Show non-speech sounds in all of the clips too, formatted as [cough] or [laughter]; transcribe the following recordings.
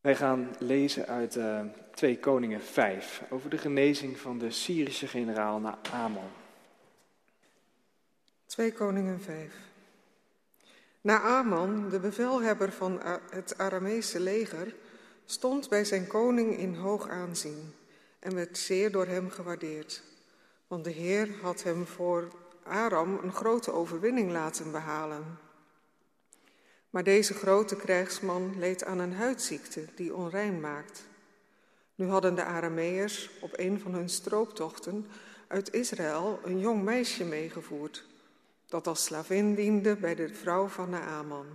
Wij gaan lezen uit uh, 2 Koningen 5 over de genezing van de Syrische generaal Naaman. 2 Koningen 5. Naaman, de bevelhebber van het Arameese leger, stond bij zijn koning in hoog aanzien en werd zeer door hem gewaardeerd. Want de Heer had hem voor Aram een grote overwinning laten behalen. Maar deze grote krijgsman leed aan een huidziekte die onrein maakt. Nu hadden de Arameërs op een van hun strooptochten uit Israël een jong meisje meegevoerd, dat als slavin diende bij de vrouw van Naaman.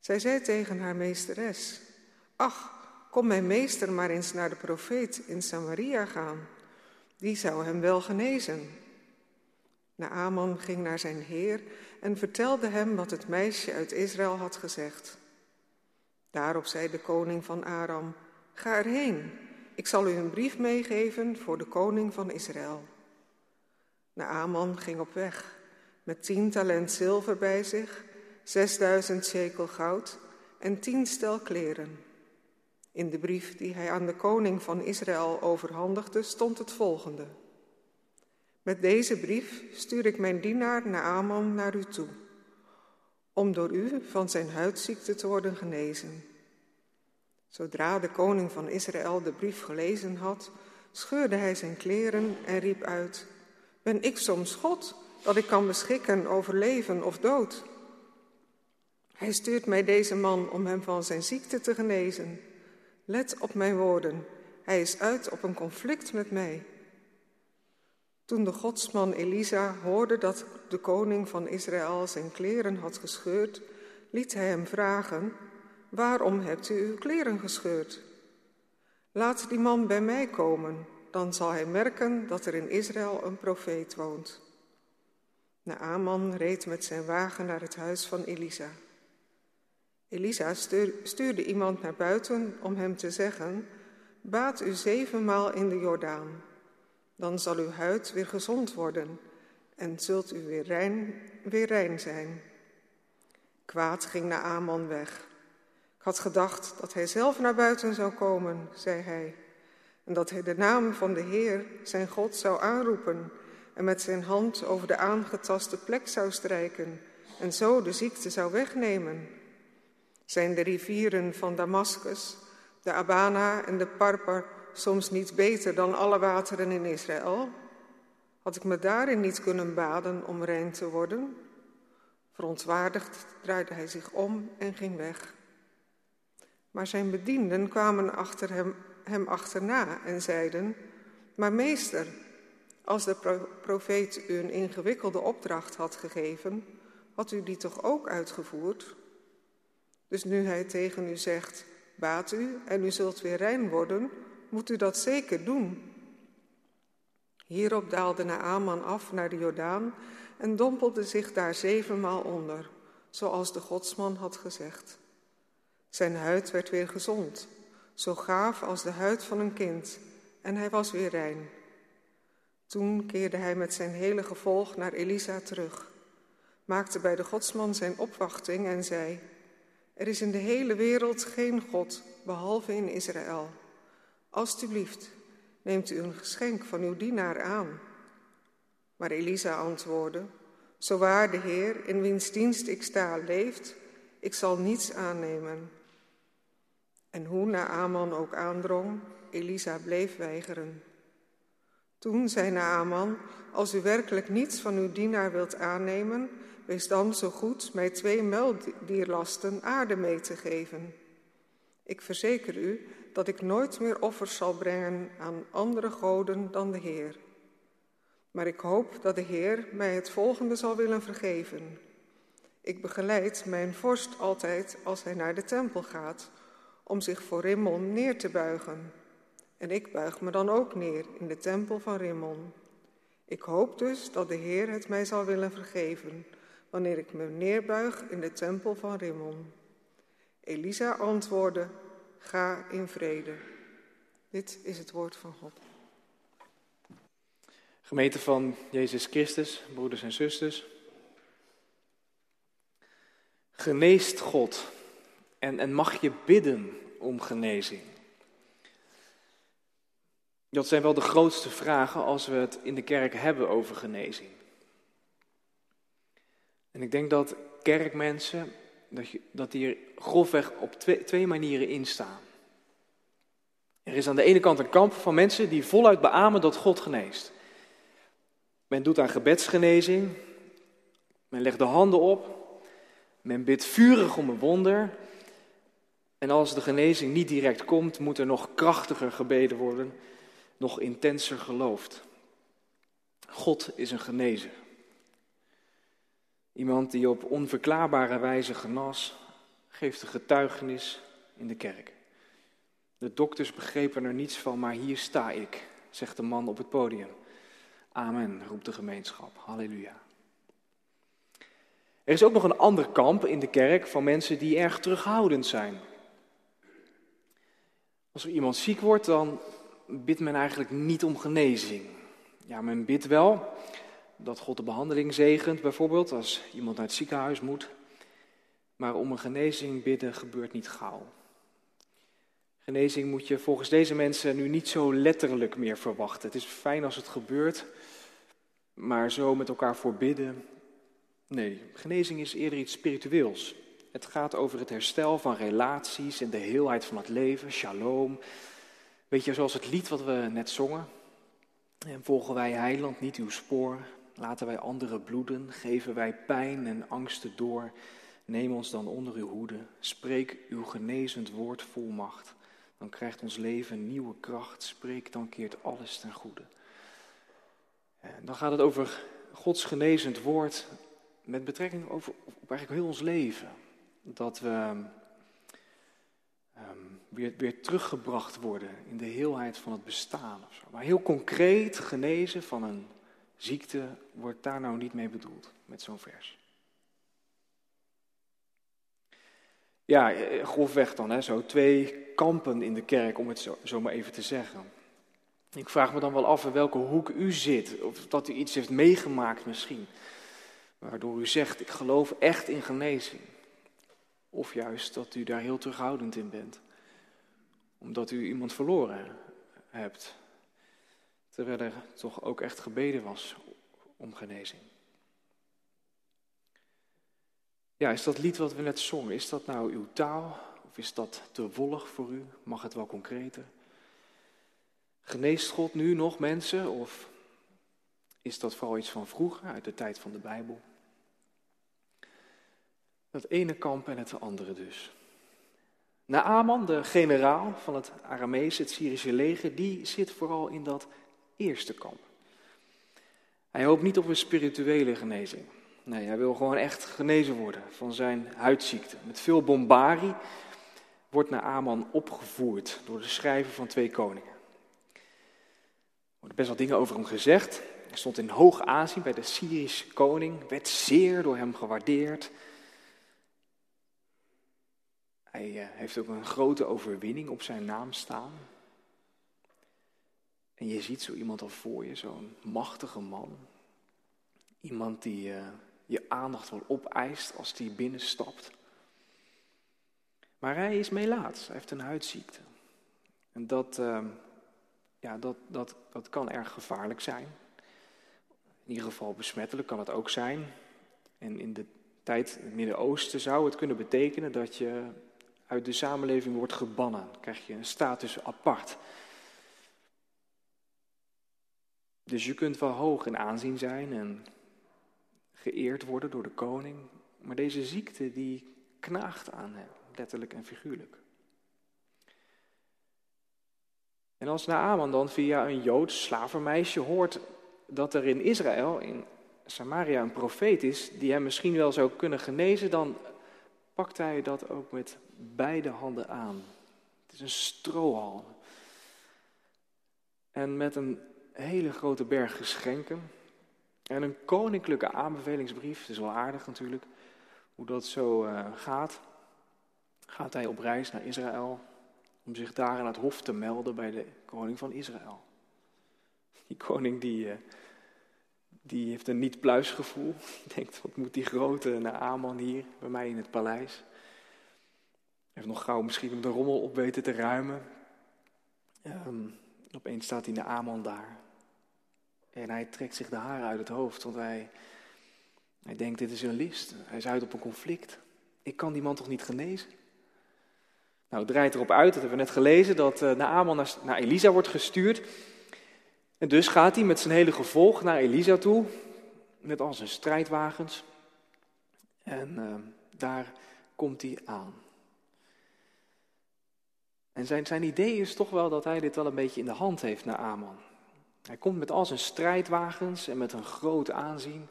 Zij zei tegen haar meesteres, ach, kom mijn meester maar eens naar de profeet in Samaria gaan, die zou hem wel genezen. Naaman ging naar zijn heer en vertelde hem wat het meisje uit Israël had gezegd. Daarop zei de koning van Aram, ga erheen, ik zal u een brief meegeven voor de koning van Israël. Naaman ging op weg, met tien talent zilver bij zich, zesduizend shekel goud en tien stel kleren. In de brief die hij aan de koning van Israël overhandigde stond het volgende. Met deze brief stuur ik mijn dienaar Naaman naar u toe, om door u van zijn huidziekte te worden genezen. Zodra de koning van Israël de brief gelezen had, scheurde hij zijn kleren en riep uit: Ben ik soms God dat ik kan beschikken over leven of dood? Hij stuurt mij deze man om hem van zijn ziekte te genezen. Let op mijn woorden, hij is uit op een conflict met mij. Toen de godsman Elisa hoorde dat de koning van Israël zijn kleren had gescheurd, liet hij hem vragen: Waarom hebt u uw kleren gescheurd? Laat die man bij mij komen, dan zal hij merken dat er in Israël een profeet woont. Naaman reed met zijn wagen naar het huis van Elisa. Elisa stuurde iemand naar buiten om hem te zeggen: Baat u zevenmaal in de Jordaan. Dan zal uw huid weer gezond worden en zult u weer rein, weer rein zijn. Kwaad ging naar Aman weg. Ik had gedacht dat hij zelf naar buiten zou komen, zei hij, en dat hij de naam van de Heer, zijn God, zou aanroepen en met zijn hand over de aangetaste plek zou strijken en zo de ziekte zou wegnemen. Zijn de rivieren van Damascus, de Abana en de Parpar soms niet beter dan alle wateren in Israël? Had ik me daarin niet kunnen baden om rein te worden? Verontwaardigd draaide hij zich om en ging weg. Maar zijn bedienden kwamen achter hem, hem achterna en zeiden: Maar meester, als de profeet u een ingewikkelde opdracht had gegeven, had u die toch ook uitgevoerd? Dus nu hij tegen u zegt: Baat u en u zult weer rein worden, moet u dat zeker doen. Hierop daalde Naaman af naar de Jordaan en dompelde zich daar zevenmaal onder, zoals de godsman had gezegd. Zijn huid werd weer gezond, zo gaaf als de huid van een kind, en hij was weer rein. Toen keerde hij met zijn hele gevolg naar Elisa terug, maakte bij de godsman zijn opwachting en zei: Er is in de hele wereld geen God, behalve in Israël. Alsjeblieft, neemt u een geschenk van uw dienaar aan. Maar Elisa antwoordde, zo waar de Heer, in wiens dienst ik sta, leeft, ik zal niets aannemen. En hoe Naaman ook aandrong, Elisa bleef weigeren. Toen zei Naaman, als u werkelijk niets van uw dienaar wilt aannemen, wees dan zo goed mij twee muildierlasten aarde mee te geven. Ik verzeker u dat ik nooit meer offers zal brengen aan andere goden dan de Heer. Maar ik hoop dat de Heer mij het volgende zal willen vergeven. Ik begeleid mijn vorst altijd als hij naar de tempel gaat, om zich voor Rimmon neer te buigen. En ik buig me dan ook neer in de tempel van Rimmon. Ik hoop dus dat de Heer het mij zal willen vergeven, wanneer ik me neerbuig in de tempel van Rimmon. Elisa antwoordde, Ga in vrede. Dit is het woord van God. Gemeente van Jezus Christus, broeders en zusters. Geneest God En, en mag je bidden om genezing? Dat zijn wel de grootste vragen als we het in de kerk hebben over genezing. En ik denk dat kerkmensen, dat, dat die er grofweg op twee, twee manieren in staan. Er is aan de ene kant een kamp van mensen die voluit beamen dat God geneest. Men doet aan gebedsgenezing, men legt de handen op, men bidt vurig om een wonder. En als de genezing niet direct komt, moet er nog krachtiger gebeden worden, nog intenser geloofd. God is een genezer. Iemand die op onverklaarbare wijze genas, geeft een getuigenis in de kerk. De dokters begrepen er niets van, maar hier sta ik, zegt de man op het podium. Amen, roept de gemeenschap. Halleluja. Er is ook nog een ander kamp in de kerk van mensen die erg terughoudend zijn. Als er iemand ziek wordt, dan bidt men eigenlijk niet om genezing. Ja, men bidt wel dat God de behandeling zegent, bijvoorbeeld als iemand naar het ziekenhuis moet. Maar om een genezing bidden gebeurt niet gauw. Genezing moet je volgens deze mensen nu niet zo letterlijk meer verwachten. Het is fijn als het gebeurt, maar zo met elkaar voorbidden. Nee, genezing is eerder iets spiritueels. Het gaat over het herstel van relaties en de heelheid van het leven, shalom. Weet je, zoals het lied wat we net zongen. En volgen wij heiland niet uw spoor, laten wij anderen bloeden, geven wij pijn en angsten door. Neem ons dan onder uw hoede, spreek uw genezend woord vol macht. Dan krijgt ons leven nieuwe kracht, spreek dan keert alles ten goede. En dan gaat het over Gods genezend woord met betrekking over, op eigenlijk heel ons leven. Dat we um, weer, weer teruggebracht worden in de heelheid van het bestaan. Of zo. Maar heel concreet genezen van een ziekte wordt daar nou niet mee bedoeld met zo'n vers. Ja, eh, grofweg dan, hè, zo twee kampen in de kerk, om het zo, zo maar even te zeggen. Ik vraag me dan wel af in welke hoek u zit, of dat u iets heeft meegemaakt misschien. Waardoor u zegt, ik geloof echt in genezing. Of juist dat u daar heel terughoudend in bent. Omdat u iemand verloren hebt. Terwijl er toch ook echt gebeden was om genezing. Ja, is dat lied wat we net zongen, is dat nou uw taal? Of is dat te wollig voor u? Mag het wel concreter? Geneest God nu nog mensen? Of is dat vooral iets van vroeger, uit de tijd van de Bijbel? Het ene kamp en het andere dus. Naaman, de generaal van het Aramees, het Syrische leger, die zit vooral in dat eerste kamp. Hij hoopt niet op een spirituele genezing. Nee, hij wil gewoon echt genezen worden van zijn huidziekte. Met veel bombarie wordt Naaman opgevoerd door de schrijver van twee koningen. Er worden best wel dingen over hem gezegd. Hij stond in hoog aanzien bij de Syrische koning, werd zeer door hem gewaardeerd. Hij eh, heeft ook een grote overwinning op zijn naam staan. En je ziet zo iemand al voor je, zo'n machtige man. Iemand die uh, je aandacht wel opeist als die binnenstapt. Maar hij is melaats, hij heeft een huidziekte. En dat, uh, ja, dat, dat, dat kan erg gevaarlijk zijn. In ieder geval besmettelijk kan het ook zijn. En in de tijd in het Midden-Oosten zou het kunnen betekenen dat je uit de samenleving wordt gebannen. Dan krijg je een status apart. Dus je kunt wel hoog in aanzien zijn en geëerd worden door de koning. Maar deze ziekte die knaagt aan hem, letterlijk en figuurlijk. En als Naaman dan via een Joods slavermeisje hoort dat er in Israël, in Samaria, een profeet is die hem misschien wel zou kunnen genezen, dan pakt hij dat ook met beide handen aan. Het is een strohal. En met een hele grote berg geschenken en een koninklijke aanbevelingsbrief, het is wel aardig natuurlijk hoe dat zo uh, gaat, gaat hij op reis naar Israël om zich daar aan het hof te melden bij de koning van Israël. Die koning die, uh, die heeft een niet-pluisgevoel. [laughs] Die denkt, wat moet die grote Naaman hier bij mij in het paleis? heeft nog gauw misschien de rommel op weten te ruimen. Um, opeens staat hij naar Aman daar. En hij trekt zich de haren uit het hoofd, want hij, hij denkt, dit is een list. Hij is uit op een conflict. Ik kan die man toch niet genezen? Nou, het draait erop uit, dat hebben we net gelezen, dat uh, Naaman naar, naar Elisa wordt gestuurd. En dus gaat hij met zijn hele gevolg naar Elisa toe, met al zijn strijdwagens. En uh, daar komt hij aan. En zijn, zijn idee is toch wel dat hij dit wel een beetje in de hand heeft naar Aman. Hij komt met al zijn strijdwagens en met een groot aanzien.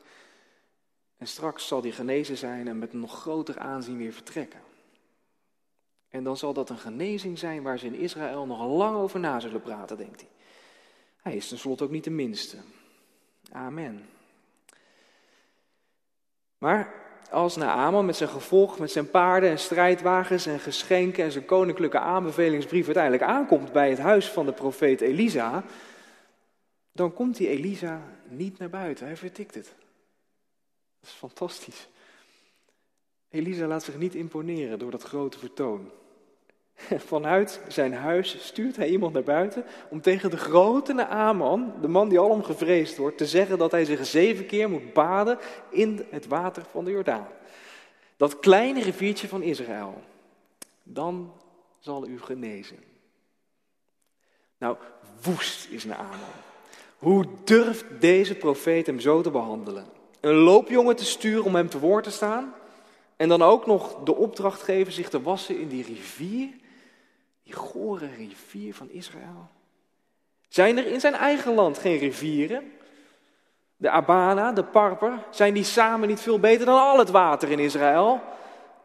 En straks zal hij genezen zijn en met een nog groter aanzien weer vertrekken. En dan zal dat een genezing zijn waar ze in Israël nog lang over na zullen praten, denkt hij. Hij is tenslotte ook niet de minste. Amen. Maar als Naaman met zijn gevolg, met zijn paarden en strijdwagens en geschenken en zijn koninklijke aanbevelingsbrief uiteindelijk aankomt bij het huis van de profeet Elisa, dan komt die Elisa niet naar buiten. Hij vertikt het. Dat is fantastisch. Elisa laat zich niet imponeren door dat grote vertoon. [laughs] Vanuit zijn huis stuurt hij iemand naar buiten om tegen de grote Naaman, de man die alom gevreesd wordt, te zeggen dat hij zich zeven keer moet baden in het water van de Jordaan. Dat kleine riviertje van Israël. Dan zal u genezen. Nou, woest is Naaman. Hoe durft deze profeet hem zo te behandelen? Een loopjongen te sturen om hem te woord te staan? En dan ook nog de opdracht geven zich te wassen in die rivier? Die gore rivier van Israël. Zijn er in zijn eigen land geen rivieren? De Abana, de Parper, zijn die samen niet veel beter dan al het water in Israël?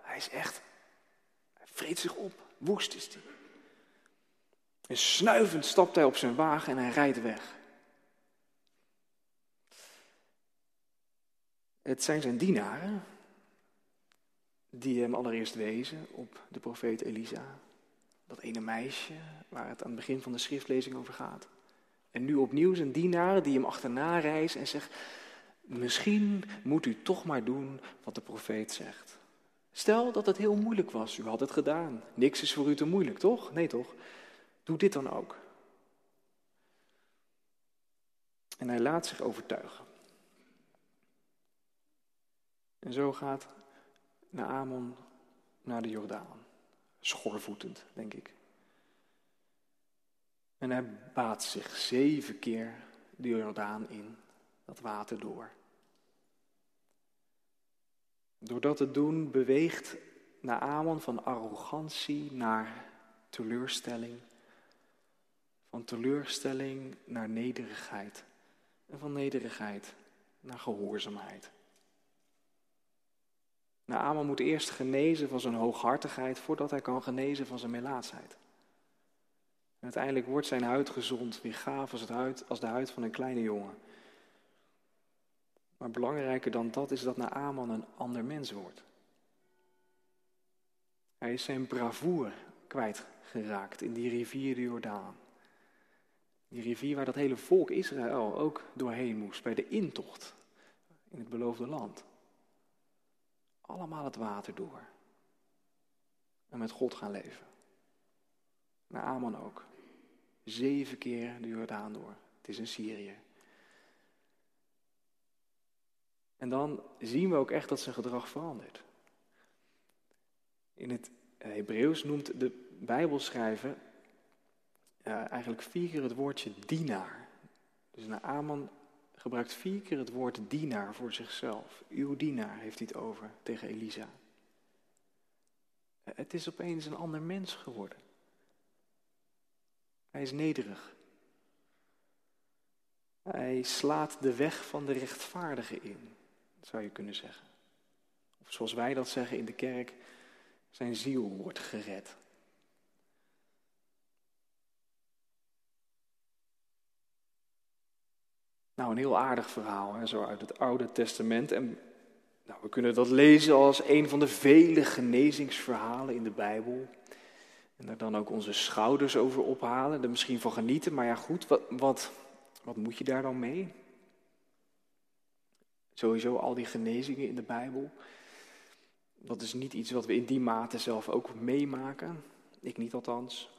Hij is echt, hij vreet zich op, woest is hij. En snuivend stapt hij op zijn wagen en hij rijdt weg. Het zijn zijn dienaren die hem allereerst wezen op de profeet Elisa. Dat ene meisje waar het aan het begin van de schriftlezing over gaat. En nu opnieuw zijn dienaren die hem achterna reizen en zegt, misschien moet u toch maar doen wat de profeet zegt. Stel dat het heel moeilijk was, u had het gedaan. Niks is voor u te moeilijk, toch? Nee toch? Doe dit dan ook. En hij laat zich overtuigen. En zo gaat Naaman naar de Jordaan. Schorvoetend, denk ik. En hij baat zich zeven keer de Jordaan in, dat water door. Door dat te doen beweegt Naaman van arrogantie naar teleurstelling. Van teleurstelling naar nederigheid. En van nederigheid naar gehoorzaamheid. Naaman moet eerst genezen van zijn hooghartigheid voordat hij kan genezen van zijn melaatsheid. En uiteindelijk wordt zijn huid gezond, weer gaaf als, het huid, als de huid van een kleine jongen. Maar belangrijker dan dat is dat Naaman een ander mens wordt. Hij is zijn bravoer kwijtgeraakt in die rivier de Jordaan. Die rivier waar dat hele volk Israël ook doorheen moest bij de intocht in het beloofde land allemaal het water door. En met God gaan leven. Naar Aman ook. Zeven keer de Jordaan door. Het is in Syrië. En dan zien we ook echt dat zijn gedrag verandert. In het Hebreeuws noemt de Bijbelschrijver uh, eigenlijk vier keer het woordje dienaar. Dus Naaman gebruikt vier keer het woord dienaar voor zichzelf. Uw dienaar heeft hij het over tegen Elisa. Het is opeens een ander mens geworden. Hij is nederig. Hij slaat de weg van de rechtvaardige in, zou je kunnen zeggen. Of zoals wij dat zeggen in de kerk, zijn ziel wordt gered. Nou, een heel aardig verhaal, hè, zo uit het Oude Testament. En nou, we kunnen dat lezen als een van de vele genezingsverhalen in de Bijbel. En daar dan ook onze schouders over ophalen, er misschien van genieten. Maar ja, goed, wat, wat, wat moet je daar dan mee? Sowieso al die genezingen in de Bijbel. Dat is niet iets wat we in die mate zelf ook meemaken. Ik niet althans.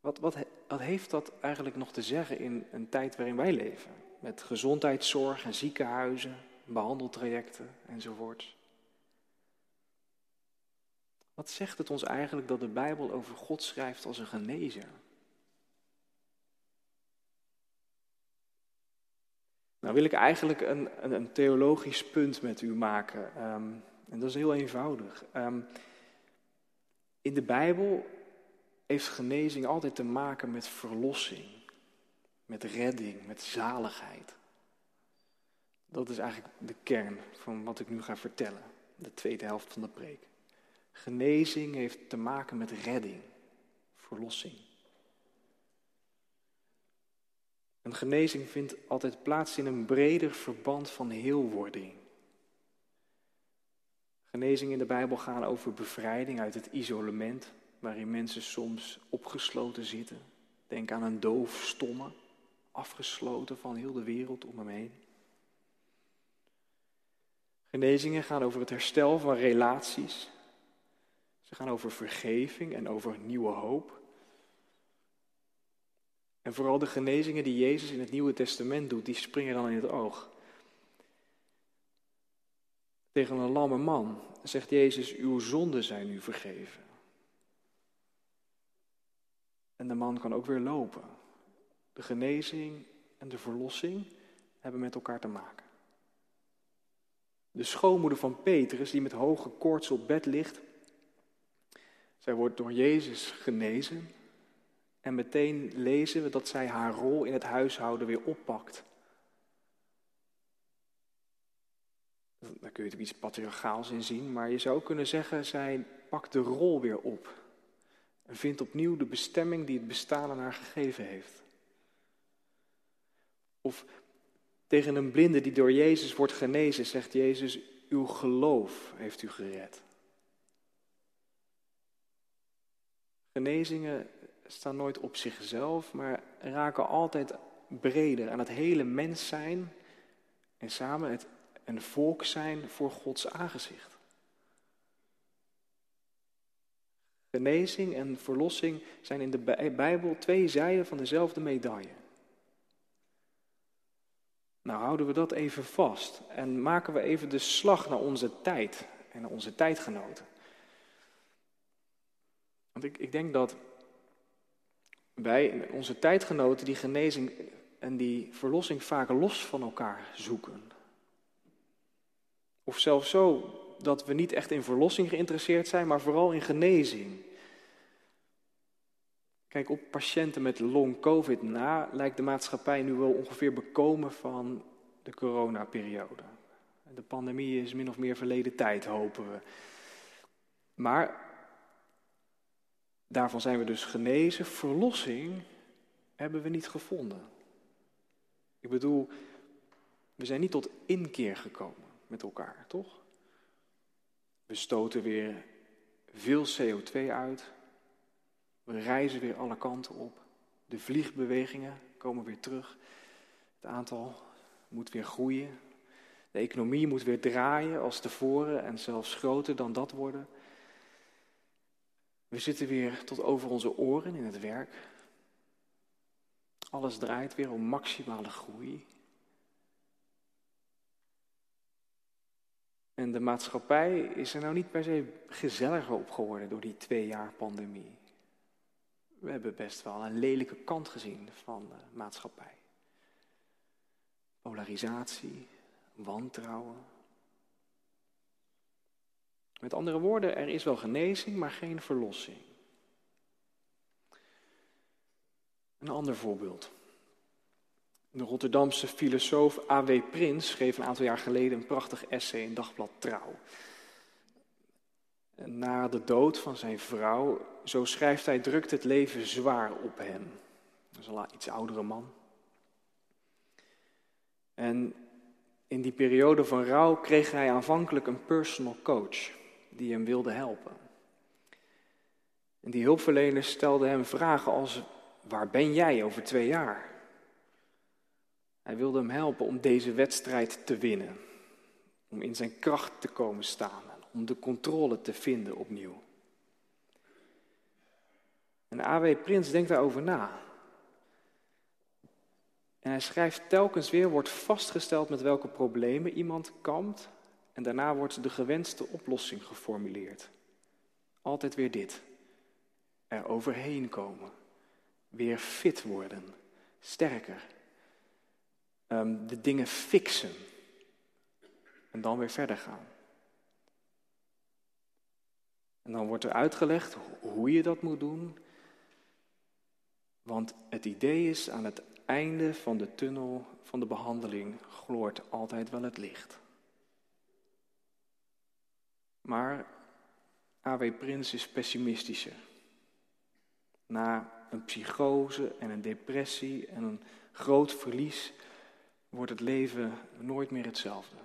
Wat, wat, wat heeft dat eigenlijk nog te zeggen in een tijd waarin wij leven? Met gezondheidszorg en ziekenhuizen, behandeltrajecten enzovoort. Wat zegt het ons eigenlijk dat de Bijbel over God schrijft als een genezer? Nou wil ik eigenlijk een, een, theologisch punt met u maken. Ehm, en dat is heel eenvoudig. Um, in de Bijbel heeft genezing altijd te maken met verlossing, met redding, met zaligheid. Dat is eigenlijk de kern van wat ik nu ga vertellen, de tweede helft van de preek. Genezing heeft te maken met redding, verlossing. Een genezing vindt altijd plaats in een breder verband van heelwording. Genezing in de Bijbel gaan over bevrijding uit het isolement, waarin mensen soms opgesloten zitten. Denk aan een doof, stomme, afgesloten van heel de wereld om hem heen. Genezingen gaan over het herstel van relaties. Ze gaan over vergeving en over nieuwe hoop. En vooral de genezingen die Jezus in het Nieuwe Testament doet, die springen dan in het oog. Tegen een lamme man zegt Jezus, uw zonden zijn u vergeven. En de man kan ook weer lopen. De genezing en de verlossing hebben met elkaar te maken. De schoonmoeder van Petrus, die met hoge koorts op bed ligt, zij wordt door Jezus genezen. En meteen lezen we dat zij haar rol in het huishouden weer oppakt. Daar kun je natuurlijk iets patriarchaals in zien, maar je zou kunnen zeggen, zij pakt de rol weer op. En vindt opnieuw de bestemming die het bestaan aan haar gegeven heeft. Of tegen een blinde die door Jezus wordt genezen, zegt Jezus, uw geloof heeft u gered. Genezingen staan nooit op zichzelf, maar raken altijd breder aan het hele mens zijn en samen het een volk zijn voor Gods aangezicht. Genezing en verlossing zijn in de Bijbel twee zijden van dezelfde medaille. Nou houden we dat even vast en maken we even de slag naar onze tijd en naar onze tijdgenoten. Want ik, ik denk dat wij, onze tijdgenoten, die genezing en die verlossing vaak los van elkaar zoeken. Of zelfs zo dat we niet echt in verlossing geïnteresseerd zijn, maar vooral in genezing. Kijk, op patiënten met long-covid na lijkt de maatschappij nu wel ongeveer bekomen van de coronaperiode. De pandemie is min of meer verleden tijd, hopen we. Maar daarvan zijn we dus genezen. Verlossing hebben we niet gevonden. Ik bedoel, we zijn niet tot inkeer gekomen met elkaar, toch? We stoten weer veel CO2 uit. We reizen weer alle kanten op. De vliegbewegingen komen weer terug. Het aantal moet weer groeien. De economie moet weer draaien als tevoren en zelfs groter dan dat worden. We zitten weer tot over onze oren in het werk. Alles draait weer om maximale groei. En de maatschappij is er nou niet per se gezelliger op geworden door die twee jaar pandemie. We hebben best wel een lelijke kant gezien van de maatschappij. Polarisatie, wantrouwen. Met andere woorden, er is wel genezing, maar geen verlossing. Een ander voorbeeld. De Rotterdamse filosoof A.W. Prins schreef een aantal jaar geleden een prachtig essay in Dagblad Trouw. Na de dood van zijn vrouw, zo schrijft hij, drukt het leven zwaar op hem. Dat is een iets oudere man. En in die periode van rouw kreeg hij aanvankelijk een personal coach die hem wilde helpen. En die hulpverlener stelde hem vragen als: Waar ben jij over twee jaar? Hij wilde hem helpen om deze wedstrijd te winnen. Om in zijn kracht te komen staan. Om de controle te vinden opnieuw. En A.W. Prins denkt daarover na. En hij schrijft telkens weer, wordt vastgesteld met welke problemen iemand kampt. En daarna wordt de gewenste oplossing geformuleerd. Altijd weer dit. Er overheen komen. Weer fit worden. Sterker. Ehm, de dingen fixen. En dan weer verder gaan. En dan wordt er uitgelegd hoe je dat moet doen. Want het idee is aan het einde van de tunnel van de behandeling gloort altijd wel het licht. Maar A.W. Prins is pessimistischer. Na een psychose en een depressie en een groot verlies wordt het leven nooit meer hetzelfde.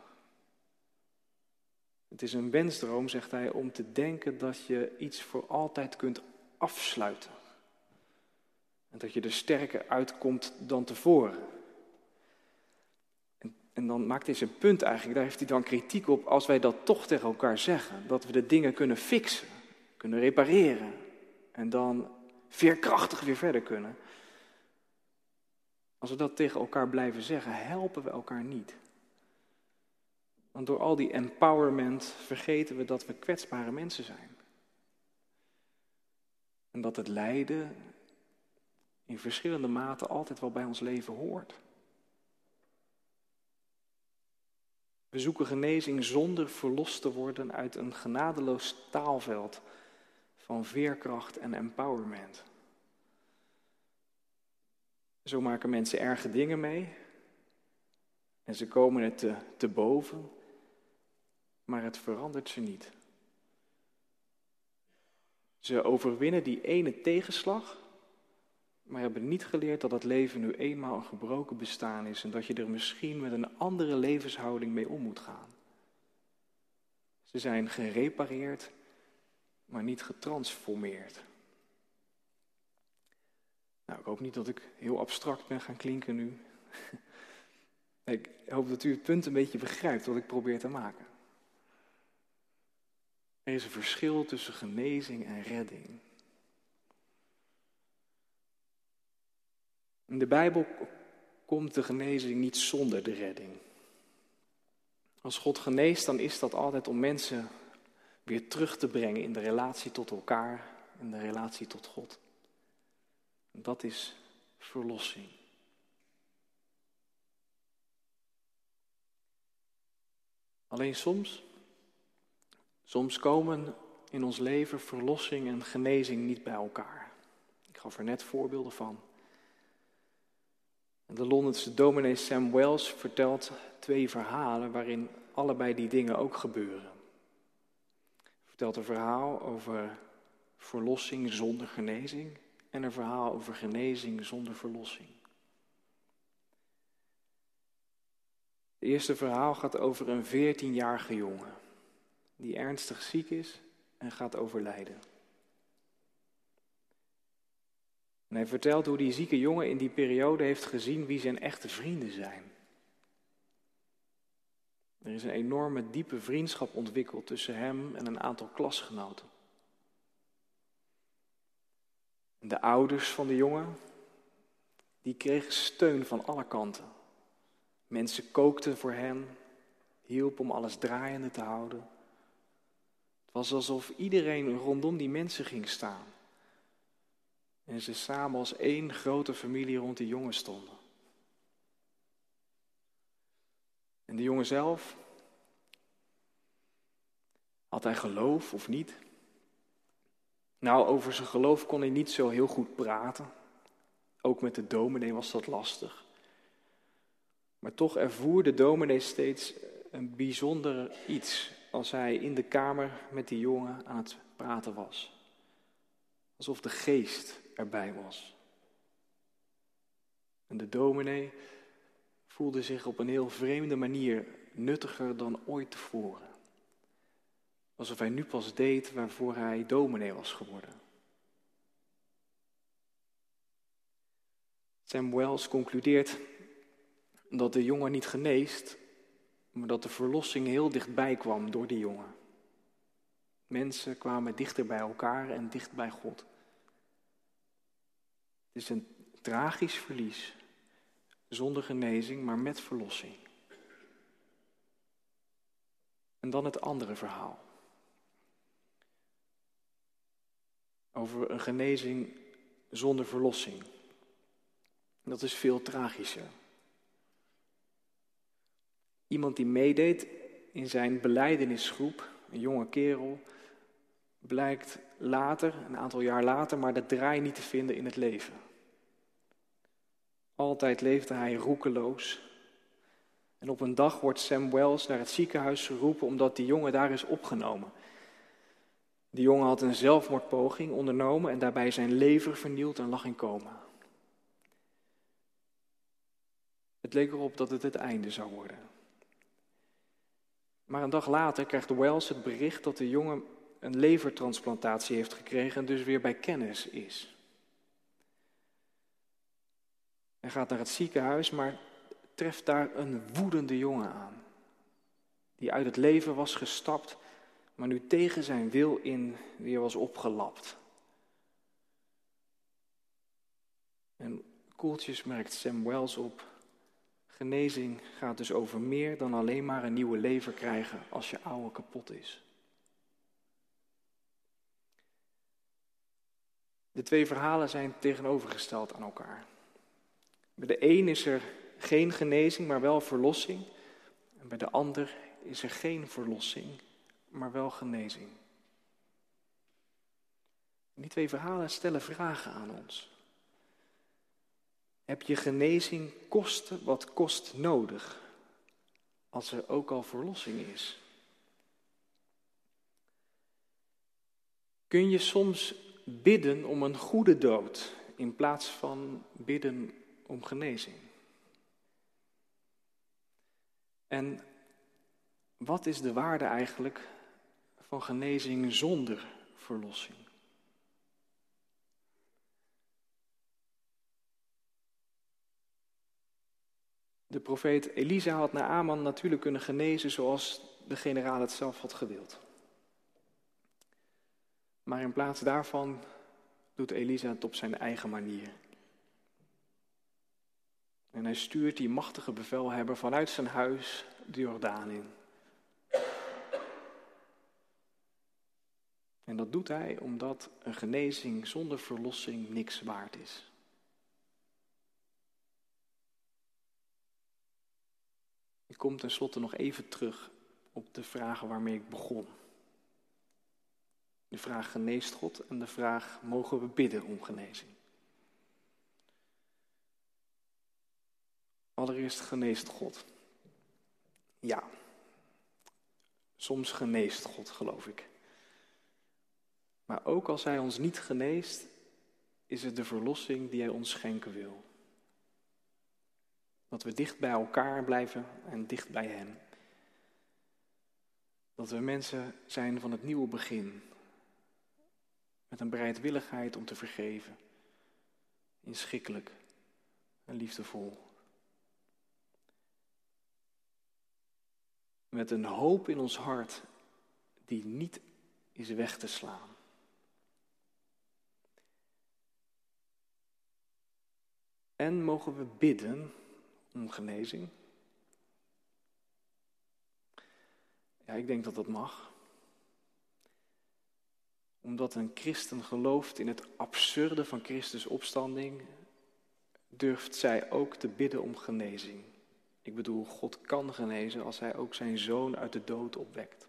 Het is een wensdroom, zegt hij, om te denken dat je iets voor altijd kunt afsluiten. En dat je er sterker uitkomt dan tevoren. En, en dan maakt hij zijn punt eigenlijk, daar heeft hij dan kritiek op, als wij dat toch tegen elkaar zeggen. Dat we de dingen kunnen fixen, kunnen repareren. En dan veerkrachtig weer verder kunnen. Als we dat tegen elkaar blijven zeggen, helpen we elkaar niet. Want door al die empowerment vergeten we dat we kwetsbare mensen zijn. En dat het lijden in verschillende maten altijd wel bij ons leven hoort. We zoeken genezing zonder verlost te worden uit een genadeloos taalveld van veerkracht en empowerment. Zo maken mensen erge dingen mee en ze komen het te, te boven, maar het verandert ze niet. Ze overwinnen die ene tegenslag maar hebben niet geleerd dat het leven nu eenmaal een gebroken bestaan is en dat je er misschien met een andere levenshouding mee om moet gaan. Ze zijn gerepareerd, maar niet getransformeerd. Nou, ik hoop niet dat ik heel abstract ben gaan klinken nu. [laughs] Ik hoop dat u het punt een beetje begrijpt wat ik probeer te maken. Er is een verschil tussen genezing en redding. In de Bijbel komt de genezing niet zonder de redding. Als God geneest, dan is dat altijd om mensen weer terug te brengen in de relatie tot elkaar, in de relatie tot God. Dat is verlossing. Alleen soms, soms komen in ons leven verlossing en genezing niet bij elkaar. Ik gaf er net voorbeelden van. De Londense dominee Sam Wells vertelt twee verhalen waarin allebei die dingen ook gebeuren. Hij vertelt een verhaal over verlossing zonder genezing en een verhaal over genezing zonder verlossing. Het eerste verhaal gaat over een 14-jarige jongen die ernstig ziek is en gaat overlijden. En hij vertelt hoe die zieke jongen in die periode heeft gezien wie zijn echte vrienden zijn. Er is een enorme diepe vriendschap ontwikkeld tussen hem en een aantal klasgenoten. De ouders van de jongen, die kregen steun van alle kanten. Mensen kookten voor hen, hielpen om alles draaiende te houden. Was alsof iedereen rondom die mensen ging staan. En ze samen als één grote familie rond die jongen stonden. En de jongen zelf, had hij geloof of niet? Nou, over zijn geloof kon hij niet zo heel goed praten. Ook met de dominee was dat lastig. Maar toch ervoer de dominee steeds een bijzonder iets als hij in de kamer met die jongen aan het praten was. Alsof de geest erbij was. En de dominee voelde zich op een heel vreemde manier nuttiger dan ooit tevoren. Alsof hij nu pas deed waarvoor hij dominee was geworden. Sam Wells concludeert dat de jongen niet geneest, maar dat de verlossing heel dichtbij kwam door die jongen. Mensen kwamen dichter bij elkaar en dicht bij God. Het is een tragisch verlies, zonder genezing, maar met verlossing. En dan het andere verhaal. Over een genezing zonder verlossing. Dat is veel tragischer. Iemand die meedeed in zijn beleidenisgroep, een jonge kerel, blijkt later, een aantal jaar later, maar de draai niet te vinden in het leven. Altijd leefde hij roekeloos. En op een dag wordt Sam Wells naar het ziekenhuis geroepen omdat die jongen daar is opgenomen. Die jongen had een zelfmoordpoging ondernomen en daarbij zijn lever vernield en lag in coma. Het leek erop dat het het einde zou worden. Maar een dag later krijgt Wells het bericht dat de jongen een levertransplantatie heeft gekregen en dus weer bij kennis is. Hij gaat naar het ziekenhuis, maar treft daar een woedende jongen aan. Die uit het leven was gestapt, maar nu tegen zijn wil in weer was opgelapt. En koeltjes merkt Sam Wells op. Genezing gaat dus over meer dan alleen maar een nieuwe lever krijgen als je oude kapot is. De twee verhalen zijn tegenovergesteld aan elkaar. Bij de een is er geen genezing, maar wel verlossing. En bij de ander is er geen verlossing, maar wel genezing. Die twee verhalen stellen vragen aan ons. Heb je genezing kosten wat kost nodig, als er ook al verlossing is? Kun je soms bidden om een goede dood in plaats van bidden om genezing? En wat is de waarde eigenlijk van genezing zonder verlossing? De profeet Elisa had Naaman natuurlijk kunnen genezen zoals de generaal het zelf had gewild. Maar in plaats daarvan doet Elisa het op zijn eigen manier. En hij stuurt die machtige bevelhebber vanuit zijn huis de Jordaan in. En dat doet hij omdat een genezing zonder verlossing niks waard is. Ik kom tenslotte nog even terug op de vragen waarmee ik begon. De vraag geneest God en de vraag mogen we bidden om genezing. Allereerst geneest God. Ja, soms geneest God, geloof ik. Maar ook als Hij ons niet geneest, is het de verlossing die Hij ons schenken wil. Dat we dicht bij elkaar blijven en dicht bij Hem. Dat we mensen zijn van het nieuwe begin. Met een bereidwilligheid om te vergeven. Inschikkelijk en liefdevol. Met een hoop in ons hart die niet is weg te slaan. En mogen we bidden om genezing? Ja, ik denk dat dat mag. Omdat een christen gelooft in het absurde van Christus opstanding, durft zij ook te bidden om genezing. Ik bedoel, God kan genezen als Hij ook zijn zoon uit de dood opwekt.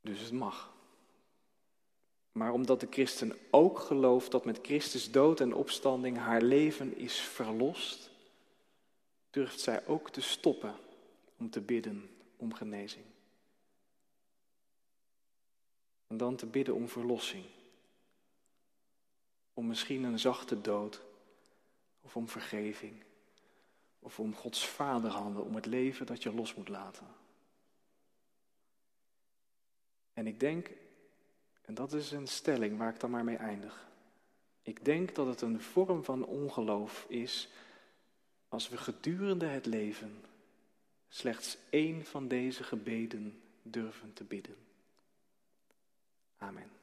Dus het mag. Maar omdat de christen ook gelooft dat met Christus dood en opstanding haar leven is verlost, durft zij ook te stoppen om te bidden om genezing. En dan te bidden om verlossing. Om misschien een zachte dood, of om vergeving, of om Gods vaderhanden, om het leven dat je los moet laten. En ik denk en dat is een stelling waar ik dan maar mee eindig. Ik denk dat het een vorm van ongeloof is als we gedurende het leven slechts één van deze gebeden durven te bidden. Amen.